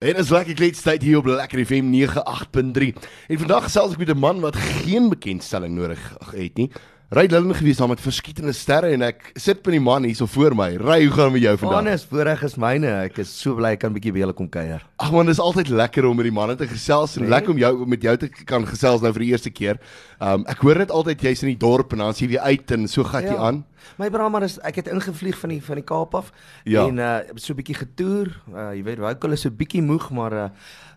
En is lekker kletstyd hier op Lekker FM 98.3. En vandag gesels ek met 'n man wat geen bekendstelling nodig het nie. Ry Lillen gewees daar met verskillende sterre en ek sit by die man hier so voor my. Ry, hoe gaan dit met jou vandag? Hannes, voorreg is myne. Ek is so bly ek kan 'n bietjie by julle kom kuier. Ag man, dit is altyd lekker om met die manne te gesels en Nee. lekker om jou met jou te kan gesels nou vir die eerste keer. Um ek hoor net altyd jy's in die dorp en dan as jy uit en so gat jy aan. My braammer is ek het ingevlieg van die van die Kaap af Ja. en uh so 'n bietjie getoer. Uh jy weet, Woukel is so 'n bietjie moeg, maar uh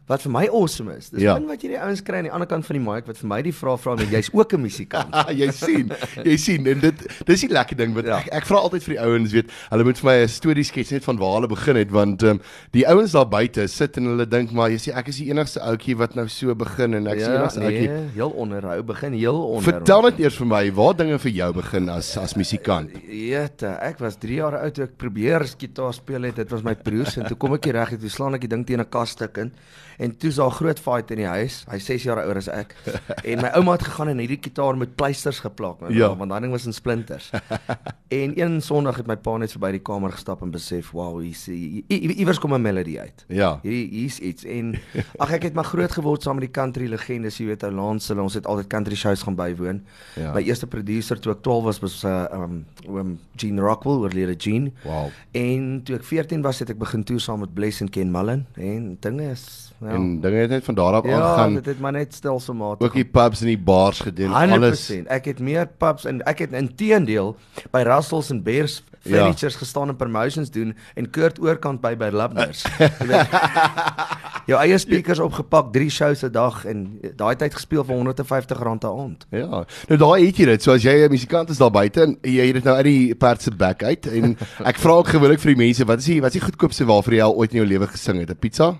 wat vir my awesome is, dis Ja. min wat jy die ouens kry aan die ander kant van die mic wat vir my die vraag vra, want jy's ook 'n musikant. Jy sien, jy sien en dit dis die lekker ding wat Ja. ek, ek vra altyd vir die ouens weet, hulle moet vir my 'n storie skets net van waar hulle begin het want um, die ouens daar buite sit en hulle dink maar jy sê ek is die enigste ouetjie wat nou so begin en ek ja, enigste ouetjie. nee, heel onder. Hou begin heel onder. Vertel net eers vir my waar dinge vir jou begin as as musikant. Jette, ek was 3 jaar oud toe ek probeer gitaar speel het. Dit was my broers en toe kom ek hier reg en toe slaan ek die ding teen 'n kasstuk in. En toe's daar 'n groot fight in die huis. Hy's 6 jaar ouer as ek. En my ouma het gegaan en hierdie gitaar met pleisters geplak, nou, Ja. want daai ding was in splinters. en een Sondag het my pa net verby die kamer gestap en besef, "Wow, hier's i- i- iewers kom 'n melody uit." Ja. Hierdie hier's iets en ag ek het maar groot geword saam met die country legendes, jy weet ou Lance, hulle ons het altyd country shows gaan bywoon. Ja. My eerste producer toe ek 12 was was uh, um oom Gene Rockwell, oorlede Gene. Wow. En toe ek 14 was het ek begin toer saam met Bless en Ken Mullen en dinge is ja, En dinge het net van daar af ja aangegaan. dit het maar net stelselmatig. Ook die pubs en die bars gedoen, alles. 100%. Ek het meer pubs en ek het inteendeel by Russells en Bears Ja. Furnitures gestaan en promotions doen en Kurt oorkant by by Lubners. Jou eie speakers opgepak, 3 shows 'n dag en daai tyd gespeel vir R150 'n aand. Ja. Nou daai het jy dit. So as jy 'n musikant is daar buite en jy het dit nou uit die perd se bek uit en ek vra ook gewoonlik vir die mense, wat is die wat is die goedkoopste waarvoor jy al ooit in jou lewe gesing het? 'n Pizza?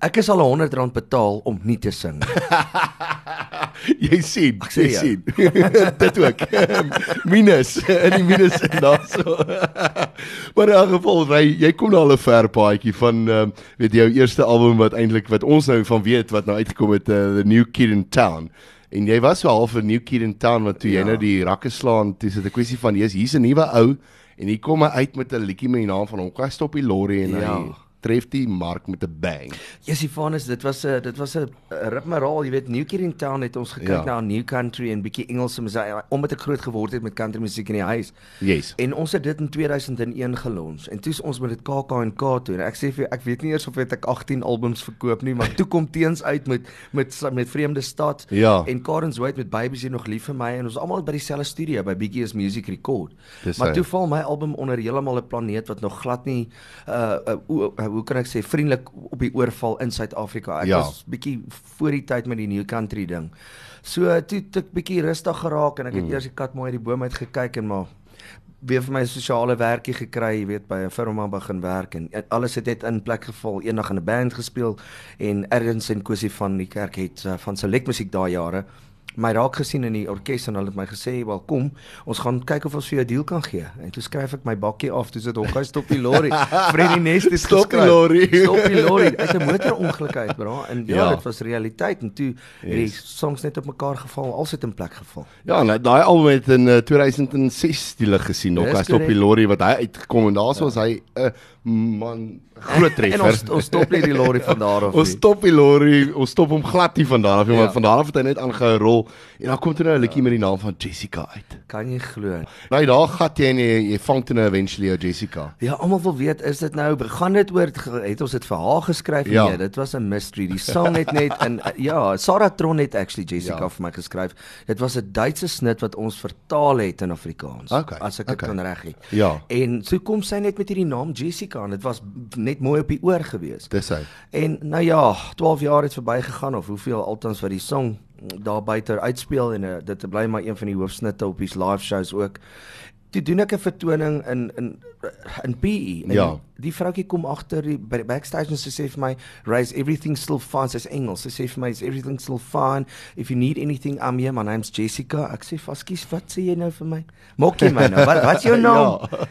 Ek is al R100 betaal om nie te sing. jy sien, sê jy jou. sien. dit ook. minus in die minus in daarso. maar in elk geval, jy, jy kom al 'n ver paadjie van um, weet jou eerste album wat eintlik wat ons nou van weet wat nou uitgekom het, uh, The New Kid in Town. En jy was so half 'n new kid in town want toe jy Ja. nou die rakke slaan, dis dit 'n kwessie van jy's hier's 'n nuwe ou en hier kom hy uit met 'n liedjie met die naam van hom. Kom stop die lorry en Ja. hy tref die mark met 'n bang. Jessifanus, dit was 'n dit was 'n ritmeraal, jy weet, New Kid in Town het ons gekyk Ja. na new country en bietjie Engelse musiek omdat ek groot geword het met country musiek in die huis. Yes. En ons het dit in 2001 gelons en toe's ons met dit KAK&K toe en ek sê vir jou, ek weet nie eers of het ek 18 albums verkoop nie, maar toe kom teens uit met met met Vreemde Stad Ja. en Karen White met Babies jy nog lief vir my en ons almal by dieselfde studio by Biggie is Music Record. Dis maar hy. toe val my album onder heeltemal 'n planeet wat nog glad nie uh, uh, hoe, uh hoe kan ek sê vriendelik op die oorval in Suid-Afrika. Ek Ja. was bietjie voor die tyd met die new country ding. So toe het ek bietjie rustig geraak en ek het mm. eers die kat mooi uit die boom uit gekyk en maar weer vir my sosiale werkie gekry, jy weet by 'n firma begin werk en alles het net in plek geval. Eendag in 'n band gespeel en Ergens en Kosie van die kerk het uh, van Select Musiek daai jare my raak gesien in die orkes en hulle het my gesê, "Wel kom, ons gaan kyk of ons vir jou deal kan gee." En toe skryf ek my bakkie af, toe sit hokkie stop die lorry. Freddy Nest is Stop die geskryf. lorry. Stop die lorry. Uit 'n motorongeluk uit, bra. En ja, Ja. ja, dit was realiteit en toe het die Yes. songs net op mekaar geval, alles het in plek geval. Ja, nou daai album het in uh, 2006 die lig gesien Hy stop die lorry wat hy uitgekom en daarso was hy 'n uh, man groot treffer. En ons ons stop net die lorry van daar af. Ons nie. stop die lorry, ons stop hom glad nie van daar af nie, Ja. want van daar af het hy net aangehou rol en dan kom toe nou 'n liedjie met die naam van Jessica uit. Kan jy glo? Nou daar gat jy en jy, jy vang toe nou eventually jou Jessica. Ja, almal wil weet, is dit nou gaan dit oor het ons dit vir haar geskryf? Ja. Nee, dit was 'n mystery. Die song het net in ja, Sarah Tron het actually Jessica Ja. vir my geskryf. Dit was 'n Duitse snit wat ons vertaal het in Afrikaans. Okay, As ek dit okay. kan reg het. Ja. En so kom sy net met hierdie naam Jessica en dit was net mooi op die oor gewees. Dis hy. En nou ja, 12 jaar het verbygegaan of hoeveel altans wat die song daar buite uitspeel en uh, dit bly maar een van die hoofsnitte op die live shows ook. Toe doen ek 'n vertoning in in in PE en Ja. die vroutjie kom agter die by die backstage en sy sê vir my, "Raise everything still fine." Sy's Engels. Sy sê vir my, "Is everything still fine? If you need anything, I'm here. My name's Jessica." Ek sê, "Faskies, wat sê jy nou vir my? Maak jy my nou? Wat wat's jou naam?" Ja.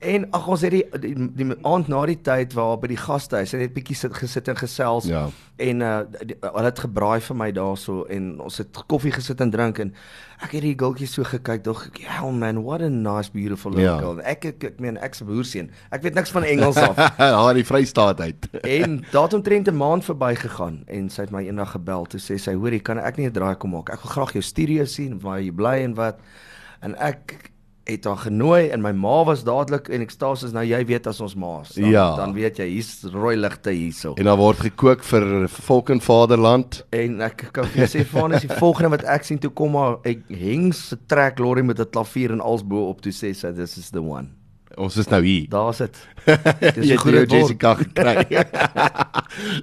En ag ons het die die, die aand na die tyd waar by die gastehuis het net bietjie sit gesit en gesels Ja. en uh die- hulle het gebraai vir my daarso en ons het koffie gesit en drink en ek het die gultjie so gekyk dog ek, "Ja man, what a nice beautiful Ja. little girl. Ek ek, ek meen ek's 'n boerseun. Ek weet niks van Engels af. Haar die Vrystaat uit. en daar het omtrent 'n maand verbygegaan en sy het my eendag gebel toe sê sy hoorie kan ek nie 'n draai kom maak. Ek wil graag jou studio sien waar jy bly en wat. En ek het haar genooi en my ma was dadelik en ek staan soos nou jy weet as ons ma's dan, Ja. dan weet jy hier's rooi ligte hierso. En daar word gekook vir volk en vaderland. En ek kan vir jou sê van is die volgende wat ek sien toe kom maar ek heng se trek lorry met 'n klavier en als bo op toe sê sy this is the one. Ons is nou hier. Daar's dit. Jy het jou Jessica gekry.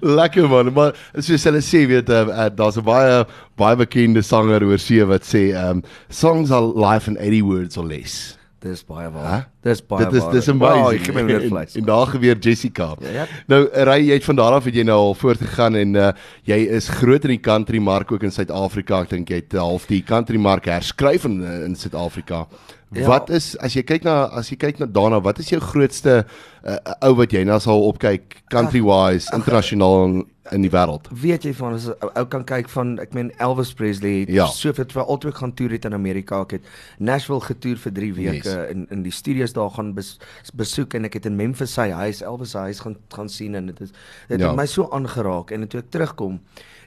Lekker man, maar soos hulle sê, weet uh, uh, daar's 'n baie baie bekende sanger oor see wat sê um songs are life in 80 words or less. Dis baie waar. Dis baie Dit is waar. dis Wow, amazing. ek gee my weer vleis. En daar gebeur Jessica. Ja, ja. Nou ry jy het van daar af het jy nou al voortgegaan en uh, jy is groot in die country mark ook in Suid-Afrika. Ek dink jy het half die country mark herskryf in uh, in Suid-Afrika. Ja. Wat is as jy kyk na as jy kyk na daarna, wat is jou grootste uh, ou wat jy nou sal opkyk country wise internasionaal in, in die wêreld? Weet jy van as ou kan kyk van ek meen Elvis Presley het Ja. soveel terwyl altyd gaan toer het in Amerika. Ek het Nashville getoer vir 3 weke Yes. in in die studios daar gaan bes, besoek en ek het in Memphis sy huis Elvis se huis gaan gaan sien en dit is dit Ja. het my so aangeraak en toe ek terugkom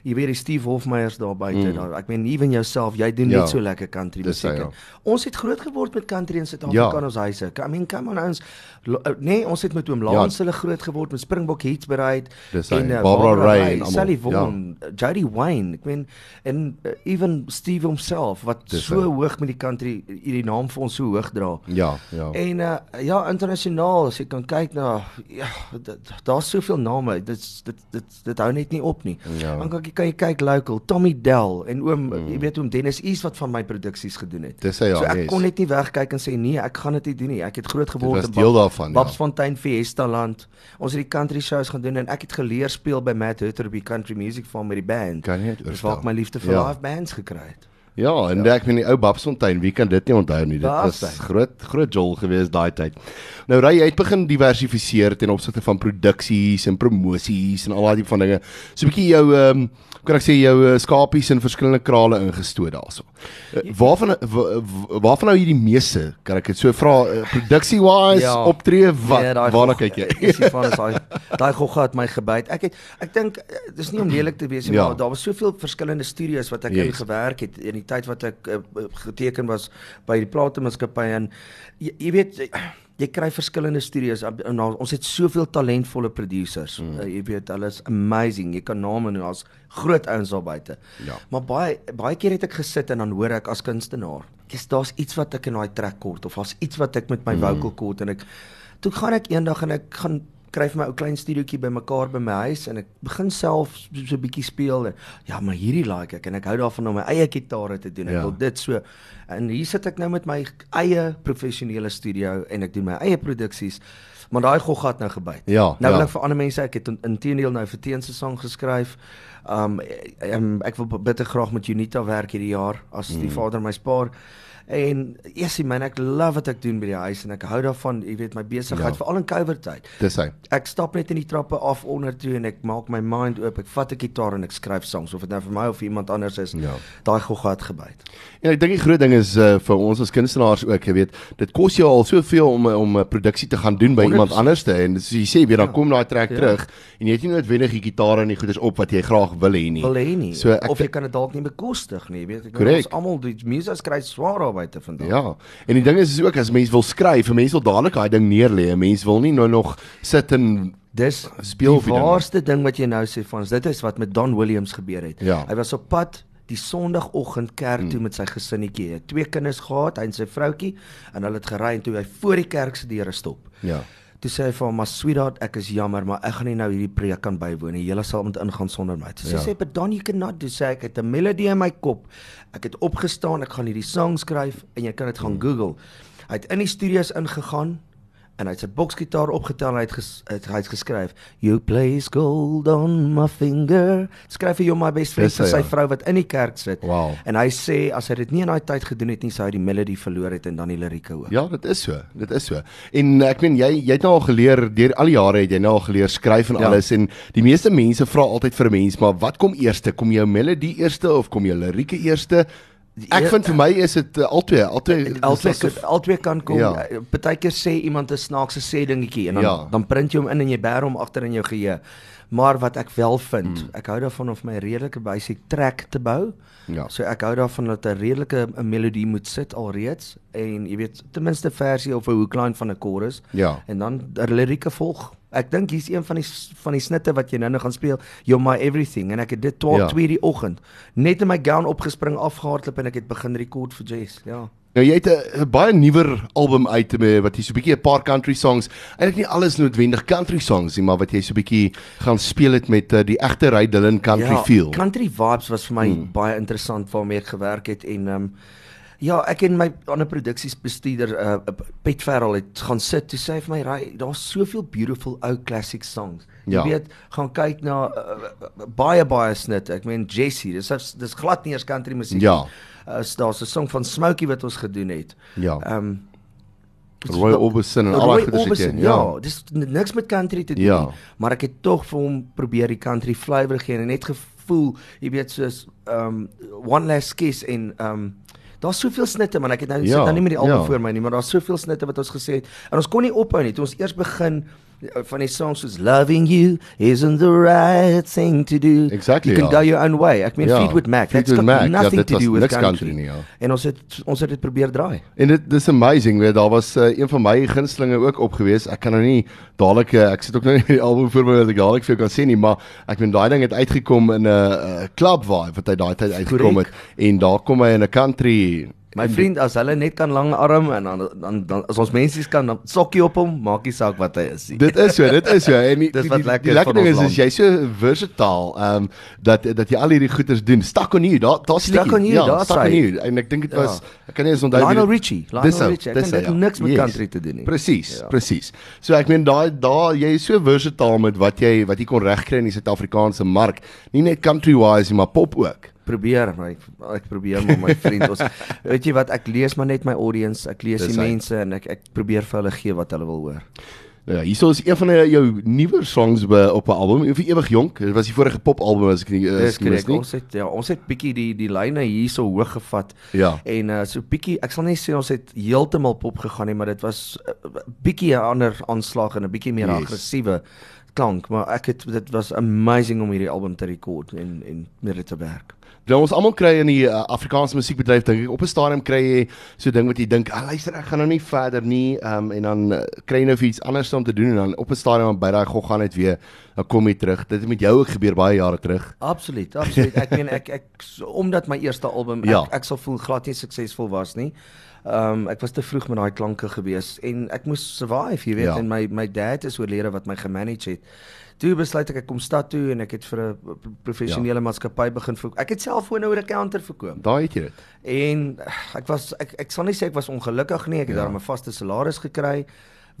Jy weet die Steve Hofmeyers daar buite mm. daar. Ek meen ewen jouself, jy doen Ja. net so lekker country musiek. ja. Ons het groot geword met country in Suid-Afrika Ja. in ons huise. I mean, come on ons uh, nee, ons het met oom Lance hulle groot geword met Springbok Hits bereid en uh, Barbara Ray. Sally Vaughan, ja. Jody Wayne, ek meen en uh, even Steve homself wat Dis so hy. hoog met die country hierdie naam vir ons so hoog dra. Ja, ja. En uh, ja, internasionaal as jy kan kyk na ja, daar's soveel name. Dit dit dit dit hou net nie op nie. Ja. Dan kan jy kan jy kyk local, Tommy Dell en oom mm. jy weet oom Dennis East wat van my produksies gedoen het. Dis hy, ja, So ek yes. kon net nie wegkyk en sê nee, ek gaan dit nie doen nie. Ek het groot geword in Bab- daarvan, ja. Babsfontein Fiesta land. Ons het die country shows gaan doen en ek het geleer speel by Matt Hutter by Country Music Farm die band. Kan jy dit Dis waar ek my liefde vir Ja. live bands gekry het. Ja, en ja. ek meen die ou Babsfontein, wie kan dit nie onthou nie? Dit was groot groot jol geweest daai tyd. Nou ry jy het begin diversifiseer ten opsigte van produksies en promosies en al daai tipe van dinge. So 'n bietjie jou ehm um, kan ek sê jou uh, skapies in verskillende krale ingestoot daarso. Uh, waarvan wa- wa- waarvan hou jy die meeste? Kan ek dit so vra uh, produksie wise Ja. optree wat Nee, waarna kyk jy? Is die van is daai daai gogga het my gebyt. Ek het ek dink eh, dis nie om lelik te wees nie, Ja. maar daar was soveel verskillende studios wat ek Yes. in gewerk het in die tyd wat ek uh, geteken was by die platemaatskappy en jy, jy weet jy, jy kry verskillende studios en ons het soveel talentvolle producers. Mm. Uh, jy weet hulle is amazing. Jy kan name noem, daar's groot ouens daar buite. Ja. Maar baie baie keer het ek gesit en dan hoor ek as kunstenaar, dis daar's iets wat ek in daai trek kort of daar's iets wat ek met my mm. vocal kort en ek toe gaan ek eendag en ek gaan kry vir my ou klein studiootjie bymekaar by my huis en ek begin self so, so 'n bietjie speel en ja, maar hierdie like ek en ek hou daarvan om my eie gitare te doen. Ek Ja. wil dit so en hier sit ek nou met my eie professionele studio en ek doen my eie produksies. Maar daai gog het nou gebyt. Ja, nou wil ja. ek vir ander mense, ek het in- inteendeel nou vir Teen se sang geskryf. Um, um ek wil bitter graag met Unita werk hierdie jaar as die vader my spaar. En yesie man, ek love wat ek doen by die huis en ek hou daarvan, jy weet, my besigheid Ja. veral in COVID tyd. Dis hy. Ek stap net in die trappe af onder toe en ek maak my mind oop. Ek vat 'n gitaar en ek skryf songs of dit nou vir my of vir iemand anders is. Ja. Daai gogga het gebyt. En ek dink die groot ding is uh, vir ons as kunstenaars ook, jy weet, dit kos jou al soveel om om 'n produksie te gaan doen by 100%. iemand anderste en soos jy sê, weer dan Ja. kom daai trek Ja. terug en jy het nie noodwendig die gitaar en die goeders op wat jy graag wil hê nie. Wil hê nie. So ek of jy kan dit dalk nie bekostig nie, jy weet. Ek ons almal die mense kry swaar daar buite vandag. Ja. En die ding is is ook as mense wil skryf, 'n mens wil dadelik daai ding neerlê. 'n Mens wil nie nou nog sit en Dis Speel die die ding. waarste ding wat jy nou sê van. Dit is wat met Don Williams gebeur het. Ja. Hy was op pad die Sondagoggend kerk toe met sy gesinnetjie. Hy het twee kinders gehad, hy en sy vroutjie, en hulle het gery en toe hy voor die kerk se deure stop. ja. Toe sê hy vir hom, "Maar sweetheart, ek is jammer, maar ek gaan nie nou hierdie preek kan bywoon nie. Julle sal moet ingaan sonder my." Toe sê Ja. sy, "But Don, you cannot do." Sê ek, "Ek het 'n melodie in my kop. Ek het opgestaan, ek gaan hierdie sang skryf en jy kan dit gaan Google." Hy het in die studios ingegaan en hy het sy boksgitaar opgetel en hy het, ges, hy het geskryf, "You place gold on my finger." Skryf vir jou my best friend vir sy ja. vrou wat in die kerk sit. Wow. En hy sê as hy dit nie in daai tyd gedoen het nie, sou hy die melodie verloor het en dan die lirieke ook. Ja, dit is so. Dit is so. En ek meen jy jy het nou al geleer deur al die jare het jy nou al geleer skryf en Ja. alles en die meeste mense vra altyd vir 'n mens, maar wat kom eerste? Kom jou melodie eerste of kom jou lirieke eerste? Ek vind vir my is dit uh, albei, albei albei albei kan kom. Ja. Ja. Partykeer sê iemand 'n snaakse sê dingetjie en dan Ja. dan print jy hom in en jy bær hom agter in jou geheue. Maar wat ek wel vind, mm. ek hou daarvan om my redelike basic track te bou. Ja. So ek hou daarvan dat 'n redelike 'n melodie moet sit alreeds en jy weet ten minste 'n versie of 'n hookline van 'n chorus Ja. en dan lirieke volg. Ek dink hier's een van die van die snitte wat jy nou-nou gaan speel, You're My Everything en ek het dit 12 Ja. 2 die oggend net in my gown opgespring afgehardloop en ek het begin rekord vir Jess. Ja. Nou jy het 'n baie nuwer album uit met wat jy so 'n bietjie 'n paar country songs. Eintlik nie alles noodwendig country songs nie, maar wat jy so 'n bietjie gaan speel het met uh, die egte Ray Dillon country ja, feel. Country vibes was vir my hmm. baie interessant waarmee ek gewerk het en ehm um, ja, ek en my ander produksiesbestuurder uh, Pet Ferrell het gaan sit toe sê hy vir my raai daar's soveel beautiful ou classic songs. Jy Ja. weet, gaan kyk na uh, baie baie snitte. Ek meen Jessie, dis dis glad nie eers country musiek. Ja. Uh, daar's 'n song van Smokey wat ons gedoen het. Ja. Ehm um, Roy Orbison en al daai goeie Orbison, shit. ja, Ja. dis niks met country te doen Ja. nie, maar ek het tog vir hom probeer die country flavour gee en net gevoel, jy weet soos um One Last Kiss en um daar's soveel snitte man, ek het nou Ja, sit nou nie met die album ja. voor my nie, maar daar's soveel snitte wat ons gesê het en ons kon nie ophou nie. Toe ons eers begin van die songs soos Loving You isn't the right thing to do. Exactly, You can ja. go your own way. Ek meen Ja, Fleetwood Mac. Fleetwood That's got Mac, ja, nothing dit to do with country. country nie, ja. En ons het ons het dit probeer draai. En dit dis amazing, weet daar was uh, een van my gunstelinge ook op gewees. Ek kan nou nie dadelik uh, ek sit ook nou nie die album voor my wat ek dadelik vir jou kan sê nie, maar ek meen daai ding het uitgekom in 'n uh, club vibe wat hy daai tyd uitgekom het en daar kom hy in 'n country My vriend, as hulle net kan lang arm en dan dan, dan as ons mensies kan dan sokkie op hom, maak nie saak wat hy is nie. Dit is so, dit is so. En die, Dis die, wat die, lekker die is lekker van ding is ons is jy so versatile, ehm um, dat dat jy al hierdie goeders doen. Stuck on you. Daar daar's Stuck on You, ja, daar's stuck on you. En ek dink dit Ja. was ek kan nie eens onthou Lionel Richie, Lionel Richie. Dit het niks met Yes. country te doen nie. Presies, Ja. presies. So ek meen daai daar jy is so versatile met wat jy wat jy kon regkry in die Suid-Afrikaanse mark. Nie net country wise nie, maar pop ook. Probeer my ek probeer maar my vriend ons weet jy wat ek lees maar net my audience, ek lees Dis die hy. mense en ek ek probeer vir hulle gee wat hulle wil hoor. Nou ja, hierso is een van die- jou nuwer songs by op 'n album, vir ewig jonk. Dit was die vorige pop album as ek nie Dis is ek mis korrek. Ons het ja, ons het bietjie die die lyne hierso hoog gevat. Ja. En uh, so bietjie, ek sal nie sê ons het heeltemal pop gegaan nie, maar dit was uh, bietjie 'n ander aanslag en 'n bietjie meer Yes. aggressiewe klank, maar ek het dit was amazing om hierdie album te rekord en en met dit te werk. Nou ons almal kry in die uh, Afrikaanse musiekbedryf dink ek op 'n stadium kry jy so 'n ding wat jy dink, "Ag luister, ek gaan nou nie verder nie." Um en dan uh, kry jy nou vir iets anders om te doen en dan op 'n stadium by daai gog gaan net weer dan kom jy terug. Dit het met jou ook gebeur baie jare terug. Absoluut, absoluut. Ek meen ek ek so, omdat my eerste album ek, Ja. ek sal voel glad nie suksesvol was nie. Ehm um, ek was te vroeg met daai klanke gewees en ek moes survive, jy weet, Ja. en my my dad is oorlede wat my gemanage het. Toe besluit ek ek kom stad toe en ek het vir 'n pro- professionele ja. maatskappy begin verkoop. Ek het selfoon oor 'n counter verkoop. Daai het jy dit. En eh, ek was ek ek sal nie sê ek was ongelukkig nie. Ek het Ja. ja. daar 'n vaste salaris gekry,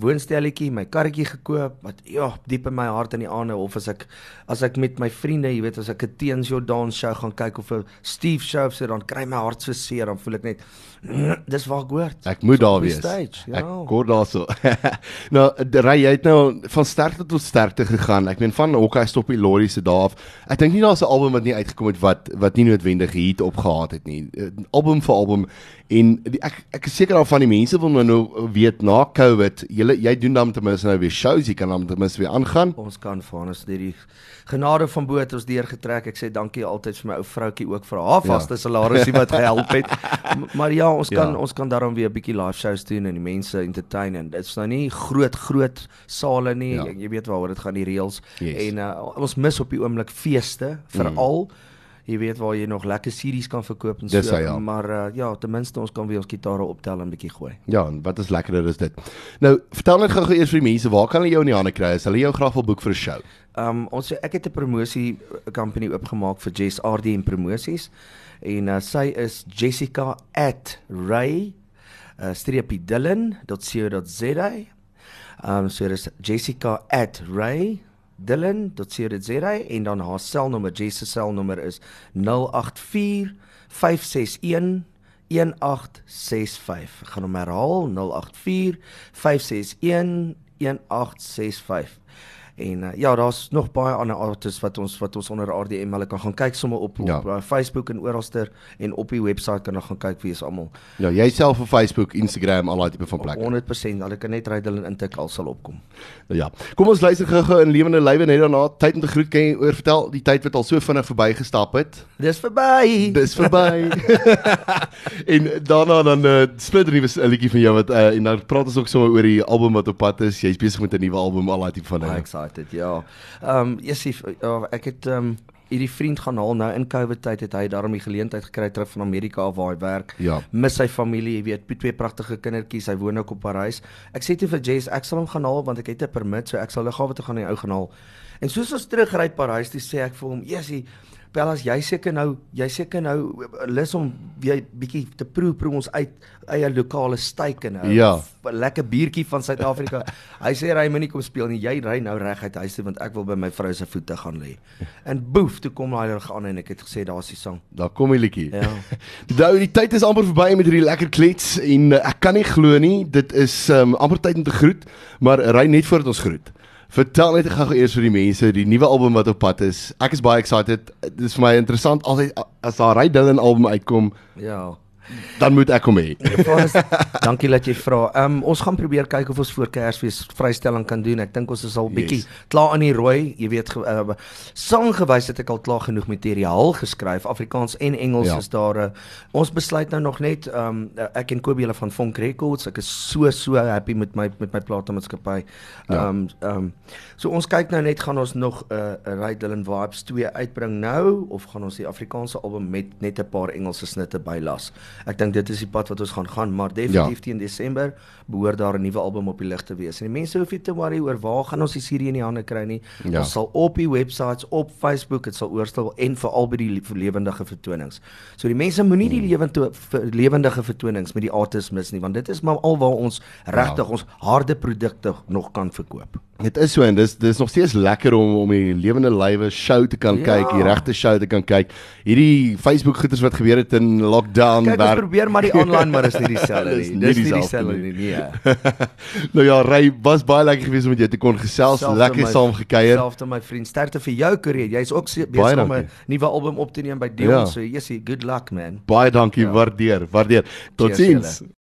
woonstelletjie, my karretjie gekoop wat ja, diep in my hart in die aande of as ek as ek met my vriende, jy weet, as ek 'n Teens Jordan show gaan kyk of 'n Steve show so dan kry my hart so seer, dan voel ek net dis waar ek hoort. Ek moet So daar op wees. Stage, ja. Ek hoor daarso. nou, ry jy het nou van sterkte tot sterkte gegaan. Ek meen van Hokkie stop die lorry se daar af. Ek dink nie daar's 'n album wat nie uitgekom het wat wat nie noodwendig hit opgehaat het nie. Uh, Album vir album en die, ek ek is seker daarvan die mense wil nou nou weet na COVID, jy jy doen dan ten minste nou weer shows, jy kan dan ten minste weer aangaan. Ons kan van ons deur die genade van bo het ons deurgetrek. Ek sê dankie altyd vir my ou vroutjie ook vir haar Ja. vaste salarisie wat gehelp het. Maar ja, ons kan Ja. ons kan daarom weer 'n bietjie live shows doen en die mense entertain en dit's nou nie groot groot sale nie. Ja. Ja. Jy weet waaroor dit gaan die reels. Yes. En uh, ons mis op die oomblik feeste veral mm. Jy weet waar jy nog lekker series kan verkoop en so, hy, ja. maar uh, ja, ten minste ons kan weer ons gitare optel en bietjie gooi. Ja, en wat is lekkerder is dit. Nou, vertel net gou-gou eers vir die mense, waar kan hulle jou in die hande kry as hulle jou graag wil boek vir 'n show? Um ons ek het 'n promosie company oopgemaak vir Jess RDM Promosies en uh, sy is Jessica @ray uh, streepie dillon.co.za. Um so dis Jessica @ray dillon.co.za en dan haar selnommer Jess se selnommer is 084 561 1865. Ek gaan hom herhaal 084 561 1865. En uh, ja, daar's nog baie ander artists wat ons wat ons onder RDM hulle kan gaan kyk sommer op Ja. op uh, Facebook en oralster en op die webwerf kan hulle gaan kyk wie is almal. Ja, jy self op Facebook, Instagram, al daai tipe van plekke. 100% hulle kan net Rydel en intik al sal opkom. Ja. Kom ons luister gou-gou in lewende lywe net daarna. Tyd om te groet. Kan jy oor vertel die tyd wat al so vinnig verbygestap het? Dis verby. Dis verby. en daarna dan uh, splinter nuwe liedjie van jou wat uh, en dan praat ons ook sommer oor die album wat op pad is. Jy's besig met 'n nuwe album, al daai tipe van Baie dinge. excited, ja. Ehm um, Jessie, uh, ek het ehm um, hierdie vriend gaan haal nou in Covid tyd het hy daarom die geleentheid gekry terug van Amerika waar hy werk. Ja. Mis sy familie, jy weet, twee pragtige kindertjies. Hy woon ook op Parys. Ek sê toe vir Jess, ek sal hom gaan haal want ek het 'n permit, so ek sal liggawe toe gaan en die ou gaan haal. En soos ons terugry Parys, toe sê ek vir hom, "Jessie, Bellas, jy seker nou, jy seker nou lus om weer bietjie te proe proe ons uit eie lokale steak en 'n Ja. lekker biertjie van Suid-Afrika. hy sê ry moenie kom speel nie. Jy ry nou reg uit huis toe want ek wil by my vrou se voete gaan lê. En boef, toe kom daai reg aan en ek het gesê daar's die sang. Daar kom die liedjie. Ja. Nou die tyd is amper verby met hierdie lekker klets en uh, ek kan nie glo nie, dit is um, amper tyd om te groet, maar ry net voordat ons groet. Vertel net gou eers vir die mense die nuwe album wat op pad is. Ek is baie excited. Dit is vir my interessant altyd as daar Ry Dylan album uitkom, Ja. Dan moet ek hom hê. Dankie dat jy vra. Ehm um, ons gaan probeer kyk of ons voor Kersfees vrystelling kan doen. Ek dink ons is al bietjie Yes. klaar aan die rooi. Jy weet, ge- uh, sanggewys het ek al klaar genoeg materiaal geskryf. Afrikaans en Engels Ja. is daar. Uh, ons besluit nou nog net ehm um, ek en Kobie hulle van Vonk Records. Ek is so so happy met my met my platenmaatskappy. Ehm Ja. um, ehm um, so ons kyk nou net gaan ons nog 'n uh, Right Dylan Vibes 2 uitbring nou of gaan ons die Afrikaanse album met net 'n paar Engelse snitte bylas. Ek dink dit is die pad wat ons gaan gaan, maar definitief ja. teen Desember behoort daar 'n nuwe album op die lig te wees. En die mense hoef nie te worry oor waar gaan ons die serie in die hande kry nie. Ja. Ja. Ons sal op die websites, op Facebook, dit sal oorstel en veral by die le- lewendige vertonings. So die mense moenie die lewende ver- lewendige vertonings met die artists mis nie, want dit is maar alwaar ons regtig ja. ons harde produkte nog kan verkoop. Dit is so en dis dis nog steeds lekker om om die lewende lywe show te kan Ja. kyk, die regte show te kan kyk. Hierdie Facebook goeters wat gebeur het in lockdown Ons werk. probeer maar die online, maar is nie dieselfde nie. Dis nie dieselfde nie. nie. Nee. nou ja, Ry was baie lekker geweest om met jou te kon gesels, Selfde lekker my- saam gekuier. Selfde my vriend, sterkte vir jou karier. Jy's ook besig om 'n nuwe album op te neem by Dion. Ja. So, yes, good luck man. Baie dankie, Ja. waardeer, waardeer. Totsiens.